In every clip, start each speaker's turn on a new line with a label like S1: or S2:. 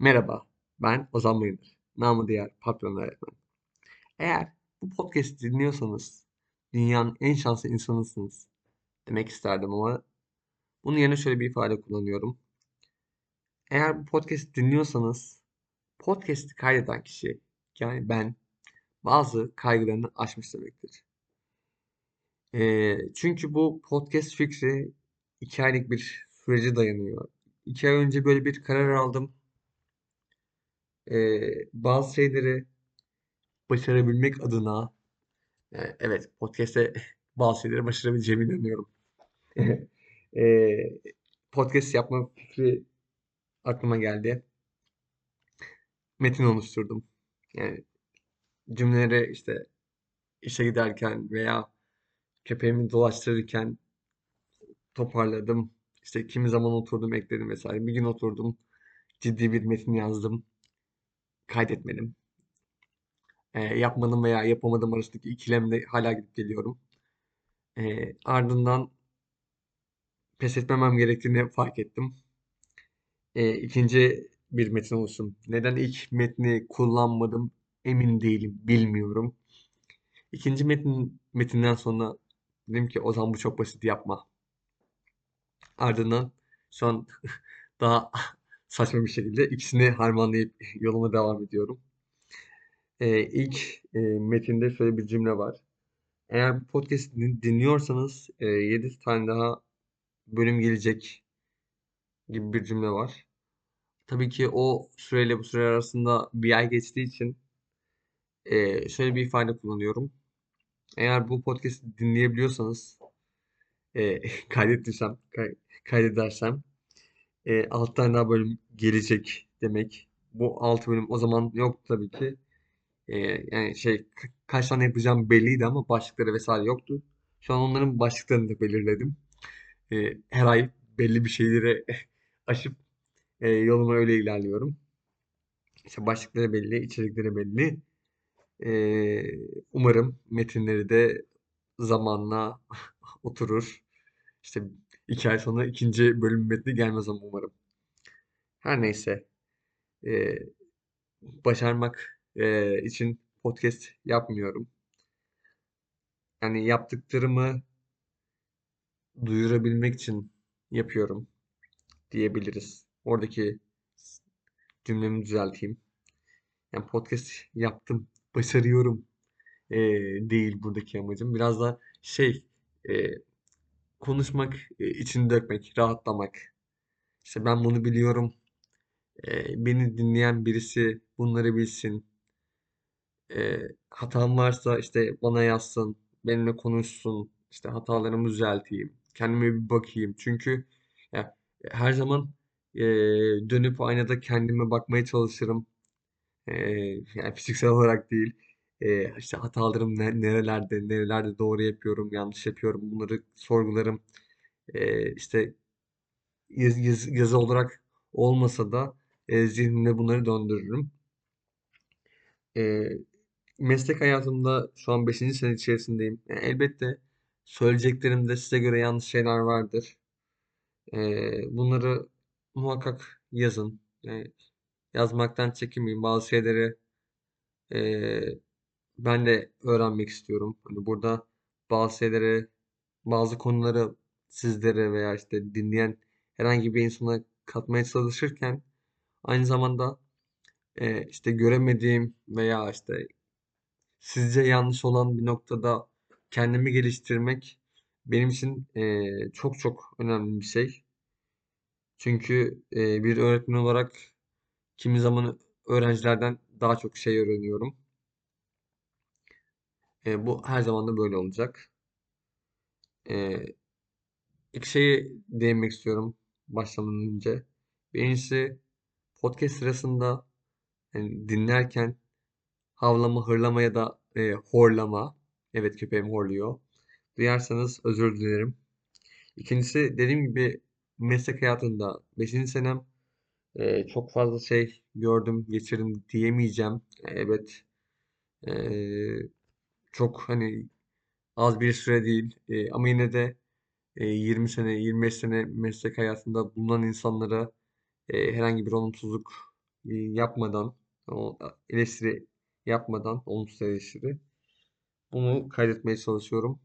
S1: Merhaba, ben Ozan Bayındır. Namı diğer patron öğretmen. Eğer bu podcast dinliyorsanız dünyanın en şanslı insanısınız demek isterdim ama bunun yerine şöyle bir ifade kullanıyorum. Eğer bu podcast dinliyorsanız podcast'i kaydeden kişi yani ben bazı kaygılarını aşmış demektir. Ee, çünkü bu podcast fikri iki aylık bir sürece dayanıyor. İki ay önce böyle bir karar aldım e, bazı şeyleri başarabilmek adına e, evet podcast'te bazı şeyleri başarabileceğime inanıyorum. e, podcast yapma fikri aklıma geldi. Metin oluşturdum. Yani cümleleri işte işe giderken veya köpeğimi dolaştırırken toparladım. İşte kimi zaman oturdum ekledim vesaire. Bir gün oturdum ciddi bir metin yazdım. Kaydetmedim e, yapmanın veya yapamadığım arasındaki ikilemde hala gidip geliyorum. E, ardından pes etmemem gerektiğini fark ettim. E, ikinci bir metin olsun. Neden ilk metni kullanmadım emin değilim, bilmiyorum. İkinci metin metinden sonra dedim ki o zaman bu çok basit yapma. Ardından şu an daha saçma bir şekilde ikisini harmanlayıp yoluma devam ediyorum. Ee, ilk e, metinde şöyle bir cümle var. Eğer bu podcast'i dinliyorsanız e, 7 tane daha bölüm gelecek gibi bir cümle var. Tabii ki o süreyle bu süre arasında bir ay geçtiği için e, şöyle bir ifade kullanıyorum. Eğer bu podcast'i dinleyebiliyorsanız e, kaydettiysem, kay, kaydedersem e, 6 tane daha bölüm gelecek demek. Bu 6 bölüm o zaman yok tabii ki. Ee, yani şey kaç tane yapacağım belliydi ama başlıkları vesaire yoktu. Şu an onların başlıklarını da belirledim. Ee, her ay belli bir şeyleri aşıp e, yoluma öyle ilerliyorum. İşte başlıkları belli, içerikleri belli. Ee, umarım metinleri de zamanla oturur. İşte iki ay sonra ikinci bölüm metni gelmez ama umarım. Her neyse. Ee, başarmak e, için podcast yapmıyorum. Yani yaptıklarımı duyurabilmek için yapıyorum diyebiliriz. Oradaki cümlemi düzelteyim. Yani podcast yaptım, başarıyorum e, değil buradaki amacım. Biraz da şey e, konuşmak, e, içini dökmek, rahatlamak. İşte ben bunu biliyorum. E, beni dinleyen birisi bunları bilsin. E, hatam varsa işte bana yazsın, benimle konuşsun, işte hatalarımı düzelteyim, kendime bir bakayım. Çünkü ya, her zaman e, dönüp aynada kendime bakmaya çalışırım. E, yani fiziksel olarak değil. E, işte hatalarım ne, nerelerde, nerelerde doğru yapıyorum, yanlış yapıyorum. Bunları sorgularım. E, işte yaz, yaz, yazı olarak olmasa da e, zihnimde bunları döndürürüm. E, meslek hayatımda şu an 5. sene içerisindeyim. Yani elbette söyleyeceklerimde size göre yanlış şeyler vardır. Ee, bunları muhakkak yazın. Yani yazmaktan çekinmeyin. Bazı şeyleri e, ben de öğrenmek istiyorum. Hani burada bazı şeyleri, bazı konuları sizlere veya işte dinleyen herhangi bir insana katmaya çalışırken aynı zamanda e, işte göremediğim veya işte sizce yanlış olan bir noktada kendimi geliştirmek benim için e, çok çok önemli bir şey. Çünkü e, bir öğretmen olarak kimi zaman öğrencilerden daha çok şey öğreniyorum. E, bu her zaman da böyle olacak. E, ilk şeyi değinmek istiyorum başlamadan önce. Birincisi podcast sırasında yani dinlerken havlama, hırlama ya da e, horlama. Evet köpeğim horluyor. Duyarsanız özür dilerim. İkincisi dediğim gibi meslek hayatında 5. senem e, çok fazla şey gördüm, geçirdim diyemeyeceğim. Evet. E, çok hani az bir süre değil. E, ama yine de e, 20 sene, 25 sene meslek hayatında bulunan insanlara e, herhangi bir olumsuzluk e, yapmadan, o eleştiri yapmadan, olumsuz eleştiri. Bunu kaydetmeye çalışıyorum.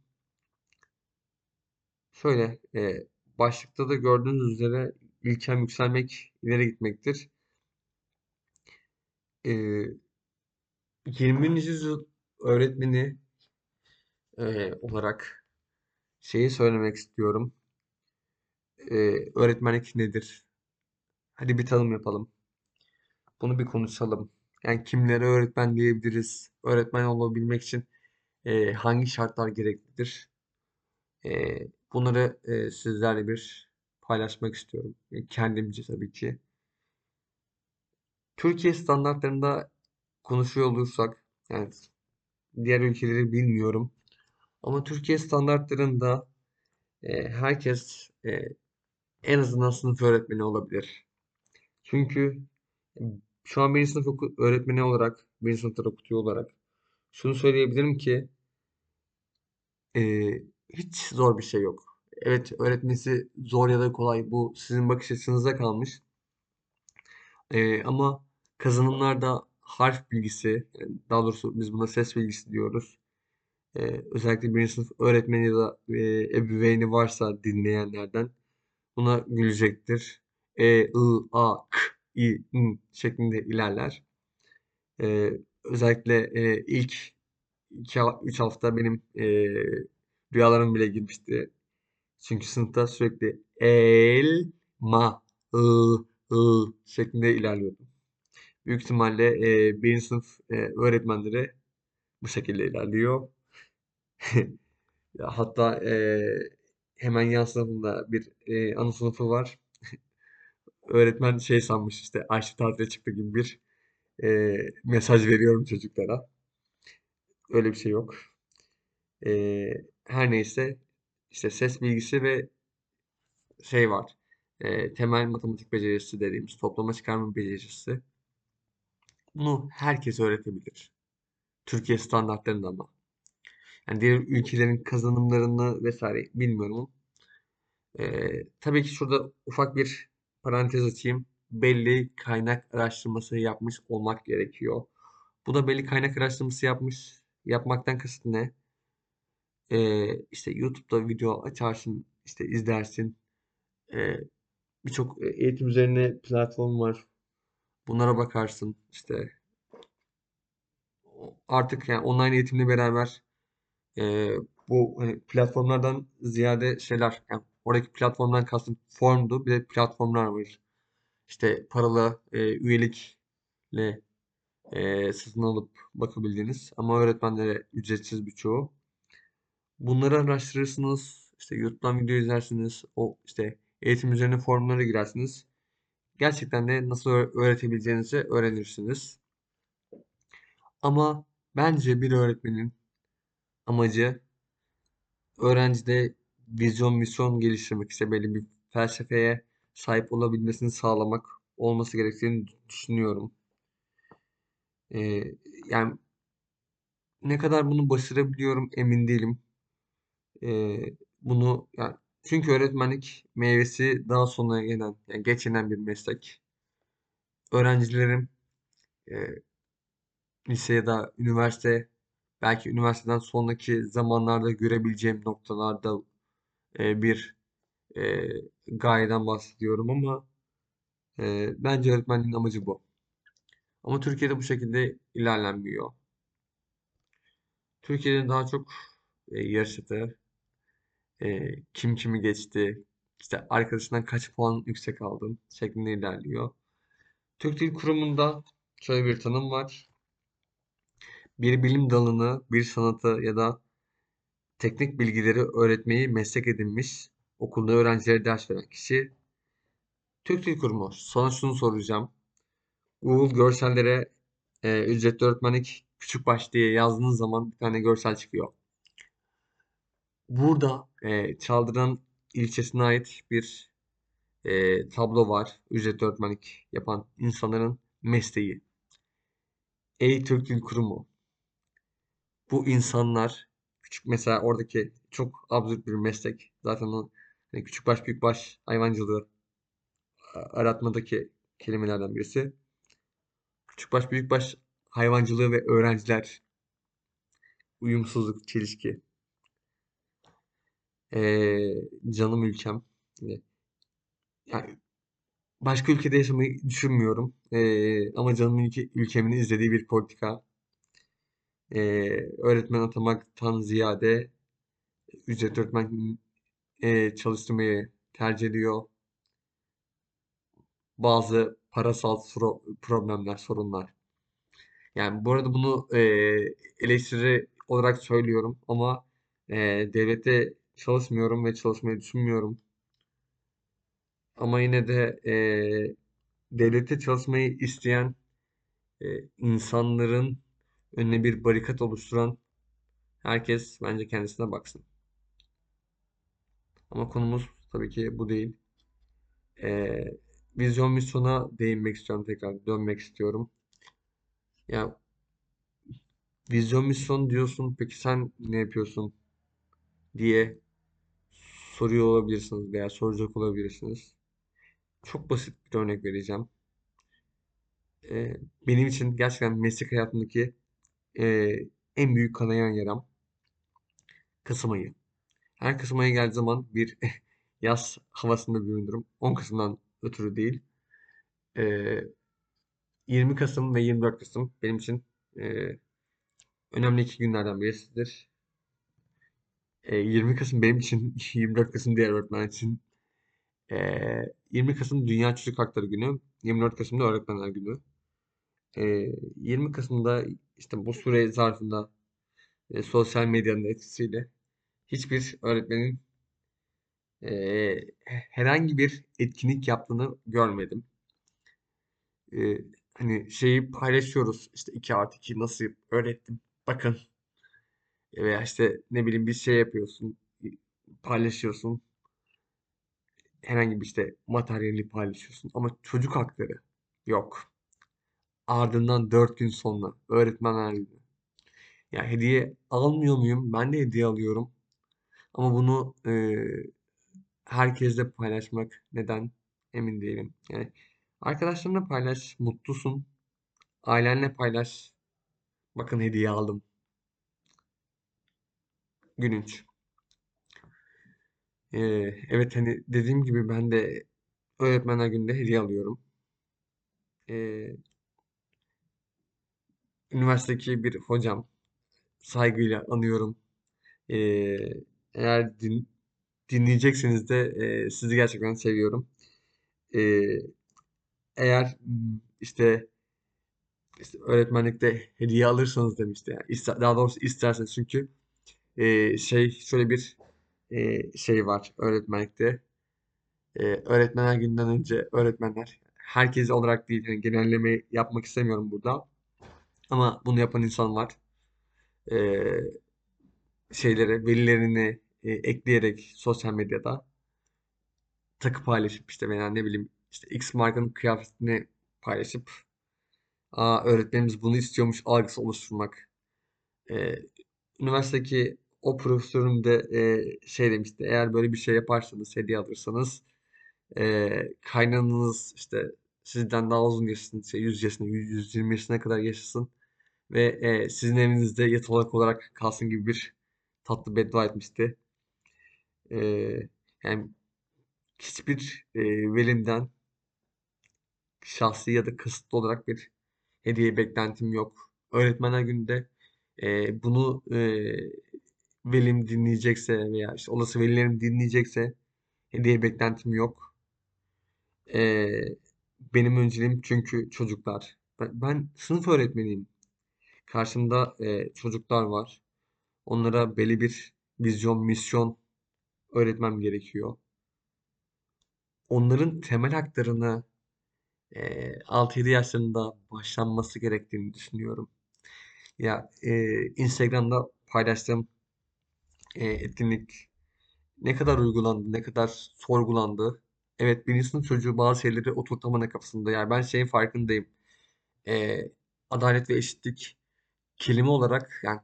S1: Şöyle, e, başlıkta da gördüğünüz üzere ilkem yükselmek, ileri gitmektir. E, 20. yüzyıl öğretmeni e, olarak şeyi söylemek istiyorum. E, öğretmenlik nedir? Hadi bir tanım yapalım. Bunu bir konuşalım. Yani kimlere öğretmen diyebiliriz? Öğretmen olabilmek için e, hangi şartlar gereklidir? E, bunları e, sizlerle bir paylaşmak istiyorum. E, kendimce tabii ki. Türkiye standartlarında konuşuyor olursak, yani diğer ülkeleri bilmiyorum. Ama Türkiye standartlarında e, herkes e, en azından sınıf öğretmeni olabilir. Çünkü şu an birinci sınıf öğretmeni olarak, birinci sınıfta okutuyor olarak şunu söyleyebilirim ki e, hiç zor bir şey yok. Evet öğretmesi zor ya da kolay bu sizin bakış açınıza kalmış. E, ama kazanımlarda harf bilgisi, yani daha doğrusu biz buna ses bilgisi diyoruz. E, özellikle birinci sınıf öğretmeni ya da e, ebeveyni varsa dinleyenlerden buna gülecektir. E, I, A, K, I, N şeklinde ilerler. E, özellikle e, ilk 2-3 hafta benim e, rüyalarım bile girmişti. Çünkü sınıfta sürekli el, ma, ı, ı şeklinde ilerliyordum. Büyük ihtimalle e, birinci sınıf e, öğretmenleri bu şekilde ilerliyor. Hatta e, hemen yan sınıfımda bir e, ana sınıfı var. Öğretmen şey sanmış işte Ayşe tatile çıktı gibi bir e, mesaj veriyorum çocuklara. Öyle bir şey yok. E, her neyse işte ses bilgisi ve şey var. E, temel matematik becerisi dediğimiz toplama çıkarma becerisi. Bunu herkes öğretebilir. Türkiye standartlarında ama. Yani diğer ülkelerin kazanımlarını vesaire bilmiyorum. Ee, tabii ki şurada ufak bir parantez açayım. Belli kaynak araştırması yapmış olmak gerekiyor. Bu da belli kaynak araştırması yapmış. Yapmaktan kasıt ne? Ee, işte YouTube'da video açarsın, işte izlersin. Ee, birçok eğitim üzerine platform var. Bunlara bakarsın. İşte artık yani online eğitimle beraber e, bu hani platformlardan ziyade şeyler yani oradaki platformdan kastım formdu bir de platformlar var. İşte paralı e, üyelikle e, satın alıp bakabildiğiniz ama öğretmenlere ücretsiz birçoğu. Bunları araştırırsınız. işte YouTube'dan video izlersiniz. O işte eğitim üzerine forumlara girersiniz. Gerçekten de nasıl öğretebileceğinizi öğrenirsiniz. Ama bence bir öğretmenin amacı öğrencide vizyon, misyon geliştirmek, işte belli bir felsefeye sahip olabilmesini sağlamak olması gerektiğini düşünüyorum. Ee, yani ne kadar bunu başarabiliyorum emin değilim. Ee, bunu yani çünkü öğretmenlik meyvesi daha sonra gelen, yani geç yenen bir meslek. Öğrencilerim e, lise ya da üniversite belki üniversiteden sonraki zamanlarda görebileceğim noktalarda e, bir e, gayeden bahsediyorum ama e, bence öğretmenliğin amacı bu. Ama Türkiye'de bu şekilde ilerlenmiyor. Türkiye'de daha çok e, yarıştı. E, kim kimi geçti, işte arkadaşından kaç puan yüksek aldın şeklinde ilerliyor. Türk Dil Kurumu'nda şöyle bir tanım var. Bir bilim dalını, bir sanatı ya da teknik bilgileri öğretmeyi meslek edinmiş, okulda öğrencilere ders veren kişi. Türk Dil Kurumu. Sonra şunu soracağım. Google görsellere e, ücretli öğretmenlik küçük baş diye yazdığınız zaman bir tane görsel çıkıyor. Burada e, Çaldıran ilçesine ait bir e, tablo var. Ücretli öğretmenlik yapan insanların mesleği. Ey Türk Dil Kurumu. Bu insanlar küçük mesela oradaki çok absürt bir meslek. Zaten o hani küçük baş büyük baş hayvancılığı aratmadaki kelimelerden birisi. Küçükbaş büyükbaş hayvancılığı ve öğrenciler. Uyumsuzluk, çelişki. Ee, canım ülkem. Yani başka ülkede yaşamayı düşünmüyorum. Ee, ama canım ülke, ülkemin izlediği bir politika. Ee, öğretmen atamaktan ziyade ücret öğretmen e, çalıştırmayı tercih ediyor. Bazı parasal soro- problemler, sorunlar. Yani bu arada bunu e, eleştiri olarak söylüyorum ama e, devlette çalışmıyorum ve çalışmayı düşünmüyorum. Ama yine de e, devlette çalışmayı isteyen e, insanların önüne bir barikat oluşturan herkes bence kendisine baksın. Ama konumuz tabii ki bu değil. E, vizyon misyona değinmek istiyorum tekrar, dönmek istiyorum. Ya vizyon misyon diyorsun, peki sen ne yapıyorsun diye soruyor olabilirsiniz veya soracak olabilirsiniz. Çok basit bir örnek vereceğim. Ee, benim için gerçekten meslek hayatındaki e, en büyük kanayan yaram Kasım ayı. Her Kasım ayı geldiği zaman bir yaz havasında bürünürüm. 10 Kasım'dan ötürü değil. Ee, 20 Kasım ve 24 Kasım benim için e, önemli iki günlerden birisidir. E, 20 Kasım benim için, 24 Kasım diğer öğretmen için. E, 20 Kasım Dünya Çocuk Hakları Günü, 24 Kasım'da Öğretmenler Günü. E, 20 Kasım'da işte bu süre zarfında e, sosyal medyanın etkisiyle hiçbir öğretmenin e, herhangi bir etkinlik yaptığını görmedim. E, hani şeyi paylaşıyoruz işte 2 artı 2 nasıl öğrettim bakın veya işte ne bileyim bir şey yapıyorsun paylaşıyorsun herhangi bir işte materyali paylaşıyorsun ama çocuk hakları yok. Ardından 4 gün sonra öğretmenler günü. Ya hediye almıyor muyum? Ben de hediye alıyorum. Ama bunu e, herkesle paylaşmak neden emin değilim. Yani arkadaşlarınla paylaş, mutlusun. Ailenle paylaş. Bakın hediye aldım. Gülünç. Ee, evet hani dediğim gibi ben de öğretmenler gününde hediye alıyorum. Ee, üniversitedeki bir hocam saygıyla anıyorum. Ee, eğer din, dinleyecekseniz de e, sizi gerçekten seviyorum. Ee, eğer işte, işte öğretmenlikte hediye alırsanız demişti. Yani daha doğrusu isterseniz çünkü e, şey şöyle bir e, şey var öğretmenlikte. E, öğretmenler günden önce öğretmenler herkes olarak değil yani genelleme yapmak istemiyorum burada. Ama bunu yapan insan var. E, şeylere velilerini e, ekleyerek sosyal medyada takı paylaşıp işte veya ne bileyim işte X markanın kıyafetini paylaşıp Aa, öğretmenimiz bunu istiyormuş algısı oluşturmak. Ee, üniversitedeki o profesörüm de e, şey demişti. Eğer böyle bir şey yaparsanız, hediye alırsanız e, kaynananız işte sizden daha uzun yaşasın, işte 100 yaşına, 100, 120 yaşına kadar yaşasın ve e, sizin evinizde yatalak olarak kalsın gibi bir tatlı beddua etmişti. E, yani hiçbir e, velimden şahsi ya da kasıtlı olarak bir hediye beklentim yok. Öğretmenler Günü'nde e, bunu e, velim dinleyecekse veya işte olası velilerim dinleyecekse hediye beklentim yok. E, benim önceliğim çünkü çocuklar. Ben, ben sınıf öğretmeniyim. Karşımda e, çocuklar var. Onlara belli bir vizyon, misyon öğretmem gerekiyor. Onların temel haklarını e, 6-7 yaşlarında başlanması gerektiğini düşünüyorum. Ya e, Instagram'da paylaştığım e, etkinlik ne kadar uygulandı, ne kadar sorgulandı. Evet birinci sınıf çocuğu bazı şeyleri oturtamadı kafasında. Yani ben şeyin farkındayım. E, adalet ve eşitlik kelime olarak yani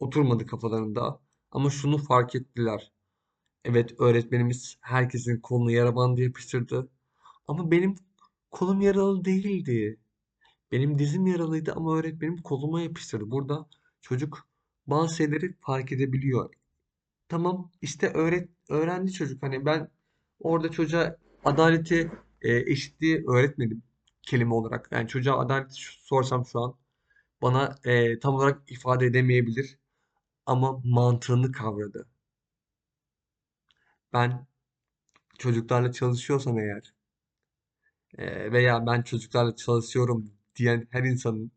S1: oturmadı kafalarında. Ama şunu fark ettiler. Evet öğretmenimiz herkesin kolunu yara bandı yapıştırdı. Ama benim kolum yaralı değildi. Benim dizim yaralıydı ama öğretmenim koluma yapıştırdı. Burada çocuk bazı şeyleri fark edebiliyor. Tamam işte öğret öğrendi çocuk. Hani ben orada çocuğa adaleti, e, eşitliği öğretmedim kelime olarak. Yani çocuğa adaleti sorsam şu an bana e, tam olarak ifade edemeyebilir ama mantığını kavradı. Ben çocuklarla çalışıyorsam eğer e, veya ben çocuklarla çalışıyorum diyen her insanın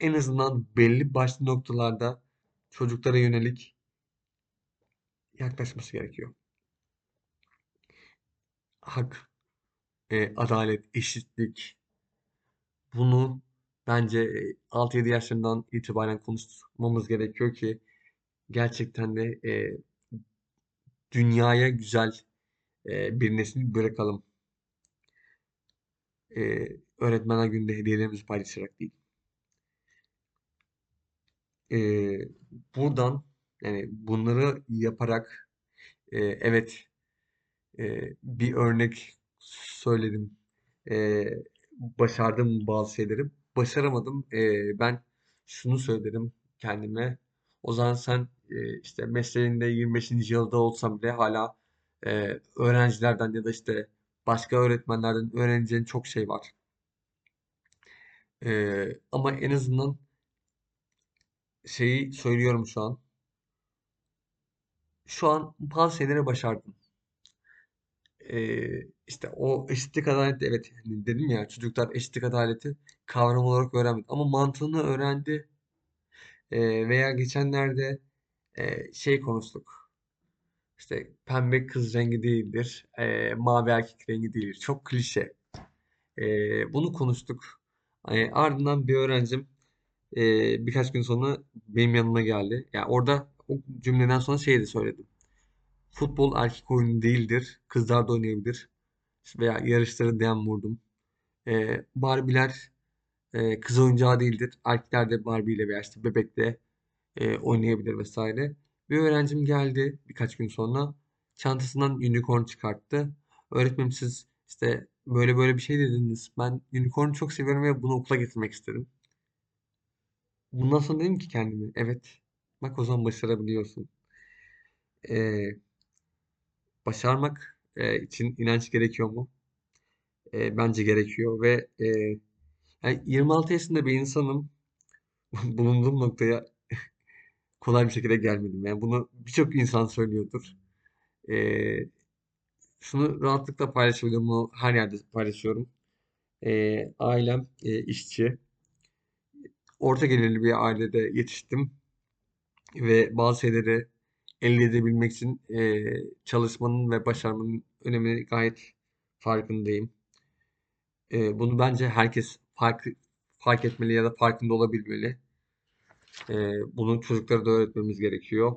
S1: en azından belli başlı noktalarda çocuklara yönelik yaklaşması gerekiyor. Hak, e, adalet, eşitlik bunu bence e, 6-7 yaşlarından itibaren konuşmamız gerekiyor ki gerçekten de e, dünyaya güzel e, bir nesil bırakalım. E, öğretmenler gününde hediyelerimizi paylaşarak değil. E, buradan yani bunları yaparak e, evet e, bir örnek söyledim. E, başardım bazı şeyleri. Başaramadım. E, ben şunu söylerim kendime. O zaman sen e, işte mesleğinde 25. yılda olsam bile hala e, öğrencilerden ya da işte başka öğretmenlerden öğreneceğin çok şey var. E, ama en azından şeyi söylüyorum şu an. Şu an bazı şeyleri başardım. Ee, işte o eşitlik adaleti evet hani dedim ya çocuklar eşitlik adaleti kavram olarak öğrenmedi ama mantığını öğrendi. Ee, veya geçenlerde e, şey konuştuk. İşte pembe kız rengi değildir e, mavi erkek rengi değildir. Çok klişe. Ee, bunu konuştuk. Ee, ardından bir öğrencim e, birkaç gün sonra benim yanıma geldi. Yani orada o cümleden sonra şey de söyledim futbol erkek oyunu değildir kızlar da oynayabilir veya yarışları dem vurdum. Ee, Barbie'ler e, kız oyuncağı değildir. Erkekler de Barbie ile veya işte bebekle e, oynayabilir vesaire. Bir öğrencim geldi birkaç gün sonra. Çantasından unicorn çıkarttı. Öğretmenim siz işte böyle böyle bir şey dediniz. Ben unicorn'u çok seviyorum ve bunu okula getirmek istedim. Bundan sonra dedim ki kendime evet bak o zaman başarabiliyorsun. Ee, başarmak e, için inanç gerekiyor mu? E, bence gerekiyor ve e, yani 26 yaşında bir insanım. Bulunduğum noktaya kolay bir şekilde gelmedim. Yani bunu birçok insan söylüyordur. Ee, şunu rahatlıkla paylaşabiliyorum. Bunu her yerde paylaşıyorum. Ee, ailem e, işçi. Orta gelirli bir ailede yetiştim. Ve bazı şeyleri elde edebilmek için e, çalışmanın ve başarmanın önemini gayet farkındayım. E, bunu bence herkes fark, fark etmeli ya da farkında olabilmeli. E, bunu çocuklara da öğretmemiz gerekiyor.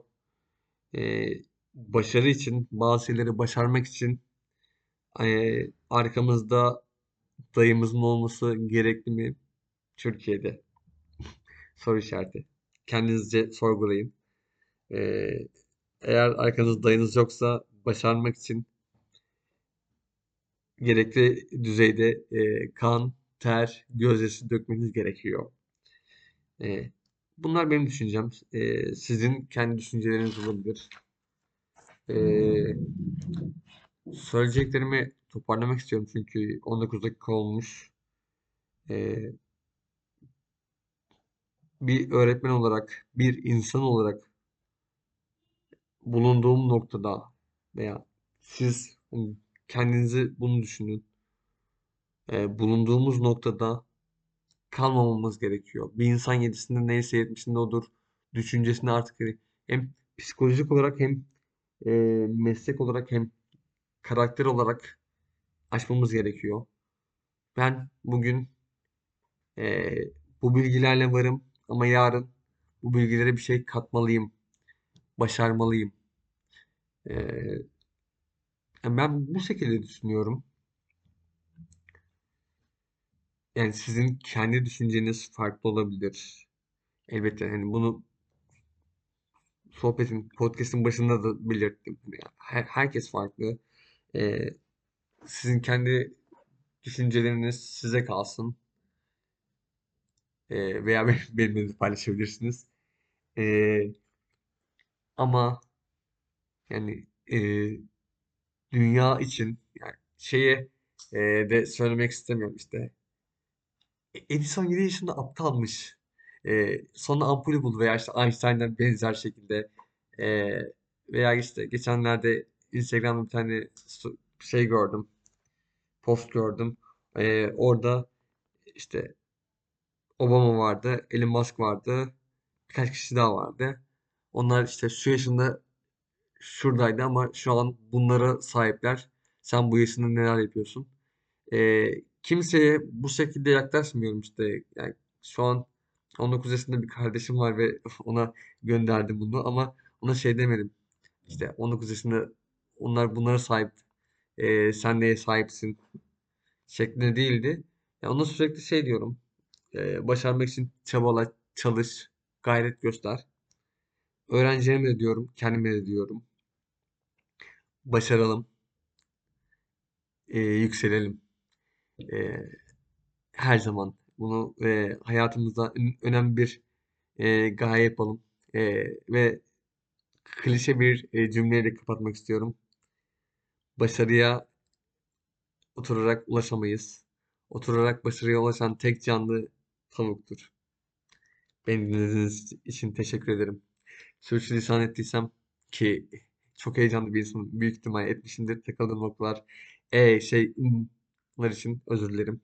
S1: e, başarı için, bazı şeyleri başarmak için e, arkamızda dayımızın olması gerekli mi Türkiye'de? Soru işareti. Kendinizce sorgulayın. E, eğer arkanızda dayınız yoksa başarmak için gerekli düzeyde e, kan, ter, gözyaşı dökmeniz gerekiyor. E, bunlar benim düşüncem. E, sizin kendi düşünceleriniz olabilir. E, Söyleyeceklerimi toparlamak istiyorum çünkü 19 dakika olmuş. Ee, bir öğretmen olarak, bir insan olarak bulunduğum noktada veya siz kendinizi bunu düşünün. Ee, bulunduğumuz noktada kalmamamız gerekiyor. Bir insan yedisinde neyse yetmişinde odur. Düşüncesini artık hani hem psikolojik olarak hem e, meslek olarak hem karakter olarak aşmamız gerekiyor. Ben bugün Ee, bu bilgilerle varım ama yarın bu bilgilere bir şey katmalıyım, başarmalıyım. Ee, ben bu şekilde düşünüyorum. Yani sizin kendi düşünceniz farklı olabilir. Elbette hani bunu sohbetin, podcast'ın başında da belirttim. Yani her- herkes farklı. Ee, sizin kendi düşünceleriniz size kalsın. Ee, veya benim- benimle de paylaşabilirsiniz. Ee, ama yani e, dünya için yani şeye e, de söylemek istemiyorum işte. Edison 7 yaşında aptalmış. Ee, sonra ampulü buldu veya işte Einstein'dan benzer şekilde ee, veya işte geçenlerde Instagram'da bir tane şey gördüm, post gördüm. Ee, orada işte Obama vardı, Elon Musk vardı, birkaç kişi daha vardı. Onlar işte şu yaşında şuradaydı ama şu an bunlara sahipler. Sen bu yaşında neler yapıyorsun? Ee, kimseye bu şekilde yaklaşmıyorum işte. Yani şu an 19 yaşında bir kardeşim var ve ona gönderdim bunu ama ona şey demedim. İşte 19 yaşında onlar bunlara sahip. Ee, sen neye sahipsin? Şeklinde değildi. Ya ona sürekli şey diyorum. Başarmak için çabala, çalış, gayret göster. Öğrencilerime de diyorum, kendime de diyorum. Başaralım, ee, yükselelim. Ee, her zaman bunu e, hayatımızda ön- önemli bir e, gaye yapalım. E, ve klişe bir e, cümleyle kapatmak istiyorum. Başarıya oturarak ulaşamayız. Oturarak başarıya ulaşan tek canlı tavuktur. Beni dinlediğiniz için teşekkür ederim. Sürçülisan ettiysem ki çok heyecanlı bir insanım. Büyük ihtimal etmişimdir. Takıldığım noktalar e şey ımlar için özür dilerim.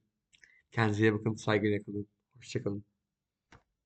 S1: Kendinize bakın. Saygıyla kalın. Hoşça kalın.